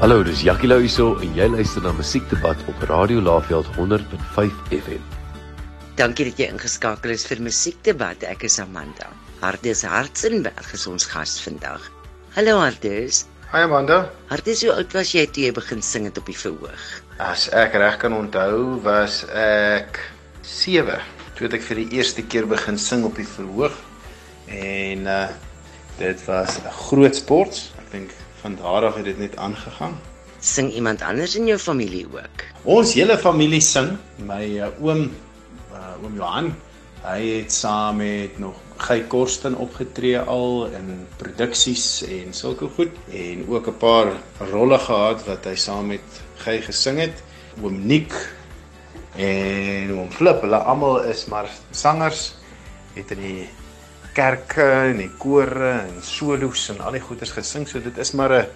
Hallo, dis Jackie Lou hierso en jy luister na Musiekdebat op Radio Laveld 100.5 FM. Dankie dat jy ingeskakel is vir Musiekdebat. Ek is Amanda. Hardes Hartzenberg is ons gas vandag. Hallo Hardes. Hi Amanda. Hardes, hoe oud was jy toe jy begin sing het op die verhoog? As ek reg kan onthou, was ek 7 toe ek vir die eerste keer begin sing op die verhoog. En uh dit was 'n groot sport. Ek dink van daar af het dit net aangegaan. Sing iemand anders in jou familie ook? Ons hele familie sing. My uh, oom uh, oom Johan, hy het saam met nog Gey Korsten opgetree al in produksies en sulke goed en ook 'n paar rolle gehad wat hy saam met Gey gesing het. Oom Nick en oom Flip, hulle almal is maar sangers. Het in die kerke en die kore en solos en al die goeders gesing. So dit is maar 'n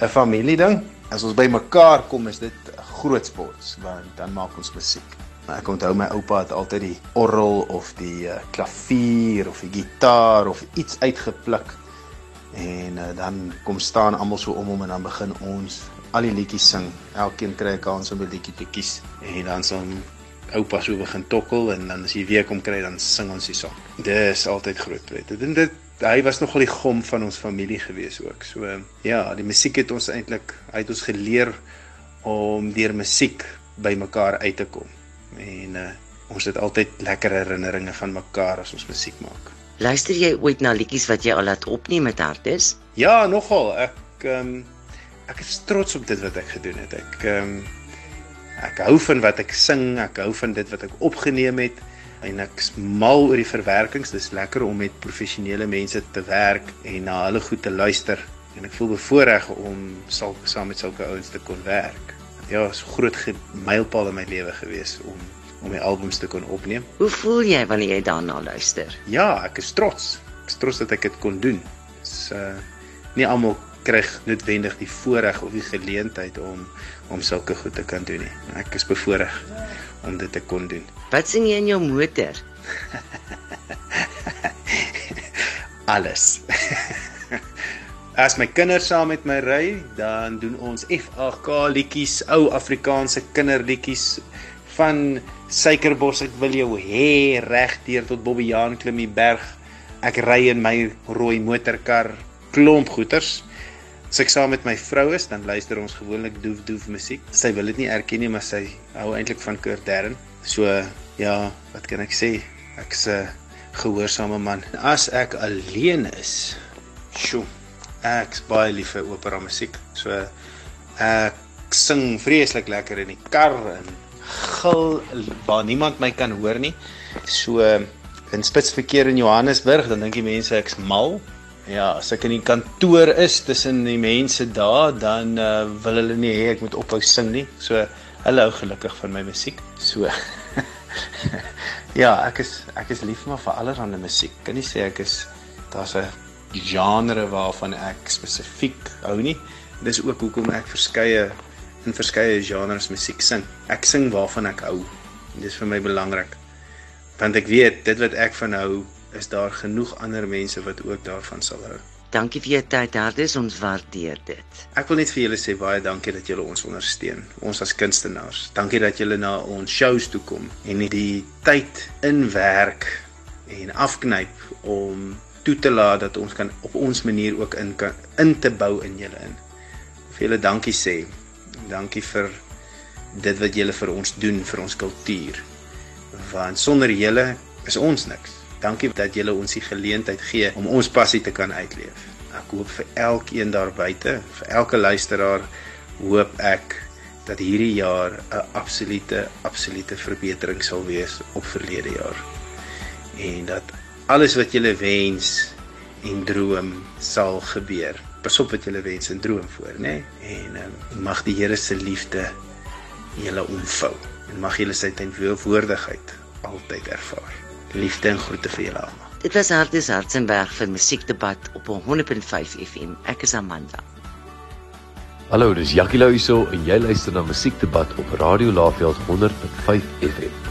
'n familie ding. As ons bymekaar kom is dit groot sport want dan maak ons musiek. Ek onthou my oupa het altyd die orgel of die uh, klavier of die gitaar of iets uitgepluk. En uh, dan kom staan almal so om hom en dan begin ons al die liedjies sing. Elkeen kry 'n kans om 'n liedjie te kies en dan sal oupa so begin tokkel en dan as jy weer kom kry dan sing ons die song. Dis altyd groot pret. Dit dit hy was nogal die gom van ons familie gewees ook. So ja, die musiek het ons eintlik uit ons geleer om deur musiek by mekaar uit te kom. En uh, ons het altyd lekker herinneringe van mekaar as ons musiek maak. Luister jy ooit na liedjies wat jy al laat opneem met Hardes? Ja, nogal. Ek ehm um, ek is trots op dit wat ek gedoen het. Ek ehm um, ek hou van wat ek sing, ek hou van dit wat ek opgeneem het en ek is mal oor die verwerkings. Dis lekker om met professionele mense te werk en na hulle goed te luister en ek voel bevoorreg om sal saam met sulke ouens te kon werk. Ja, is 'n groot mylpaal in my lewe gewees om om my albums te kon opneem. Hoe voel jy wanneer jy daarna luister? Ja, ek is trots. Ek is trots dat ek dit kon doen. Dis uh nie almal kry noodwendig die voorreg of die geleentheid om om sulke goed te kan doen nie. Ek is bevoorreg om dit te kon doen. Wat sing jy in jou motor? Alles. As my kinders saam met my ry, dan doen ons FAK liedjies, ou Afrikaanse kinderliedjies van Suikerbos ek wil jou hê regdeur tot Bobbejaan klim die berg. Ek ry in my rooi motorkar, klomp goeters. As ek saam met my vrou is, dan luister ons gewoonlik doef doef musiek. Sy wil dit nie erken nie, maar sy hou eintlik van Kurt Darren. So ja, wat kan ek sê? Ek's 'n gehoorsame man. As ek alleen is, sjoe, ek's baie lief vir opera musiek. So ek sing vreeslik lekker in die kar en gil waar niemand my kan hoor nie. So in spitsverkeer in Johannesburg, dan dink die mense ek's mal. Ja, as ek in die kantoor is tussen die mense daar, dan uh, wil hulle nie hê ek moet ophou sing nie. So hulle hou gelukkig van my musiek. So Ja, ek is ek is lief maar vir allerlei musiek. Kan nie sê ek is daar's 'n genre waarvan ek spesifiek hou nie. Dis ook hoekom ek verskeie in verskeie genres musiek sing. Ek sing waarvan ek hou. En dis vir my belangrik. Want ek weet dit wat ek van hou, is daar genoeg ander mense wat ook daarvan sal hou. Dankie vir jou tyd, Hardes. Ons waardeer dit. Ek wil net vir julle sê baie dankie dat julle ons ondersteun, ons as kunstenaars. Dankie dat julle na ons shows toe kom en die tyd inwerk en afknyp om toe te laat dat ons kan op ons manier ook in kan in te bou in julle in. Vir julle dankie sê. Dankie vir dit wat julle vir ons doen vir ons kultuur. Want sonder julle is ons niks. Dankie dat julle ons die geleentheid gee om ons passie te kan uitleef. Ek hoop vir elkeen daar buite, vir elke luisteraar, hoop ek dat hierdie jaar 'n absolute absolute verbetering sal wees op verlede jaar. En dat alles wat julle wens en droom sal gebeur. Pas op wat julle wens en droom voor, né? Nee? En um, mag die Here se liefde julle omvou en mag julle sy teenwoordigheid altyd ervaar. Liefde en groete vir julle almal. Dit was Hardes Hartzenberg vir Musiekdebat op 100.5 FM. Ek is Amanda. Hallo, dis Jackie Lou hierso en jy luister na Musiekdebat op Radio Laveld 100.5 FM.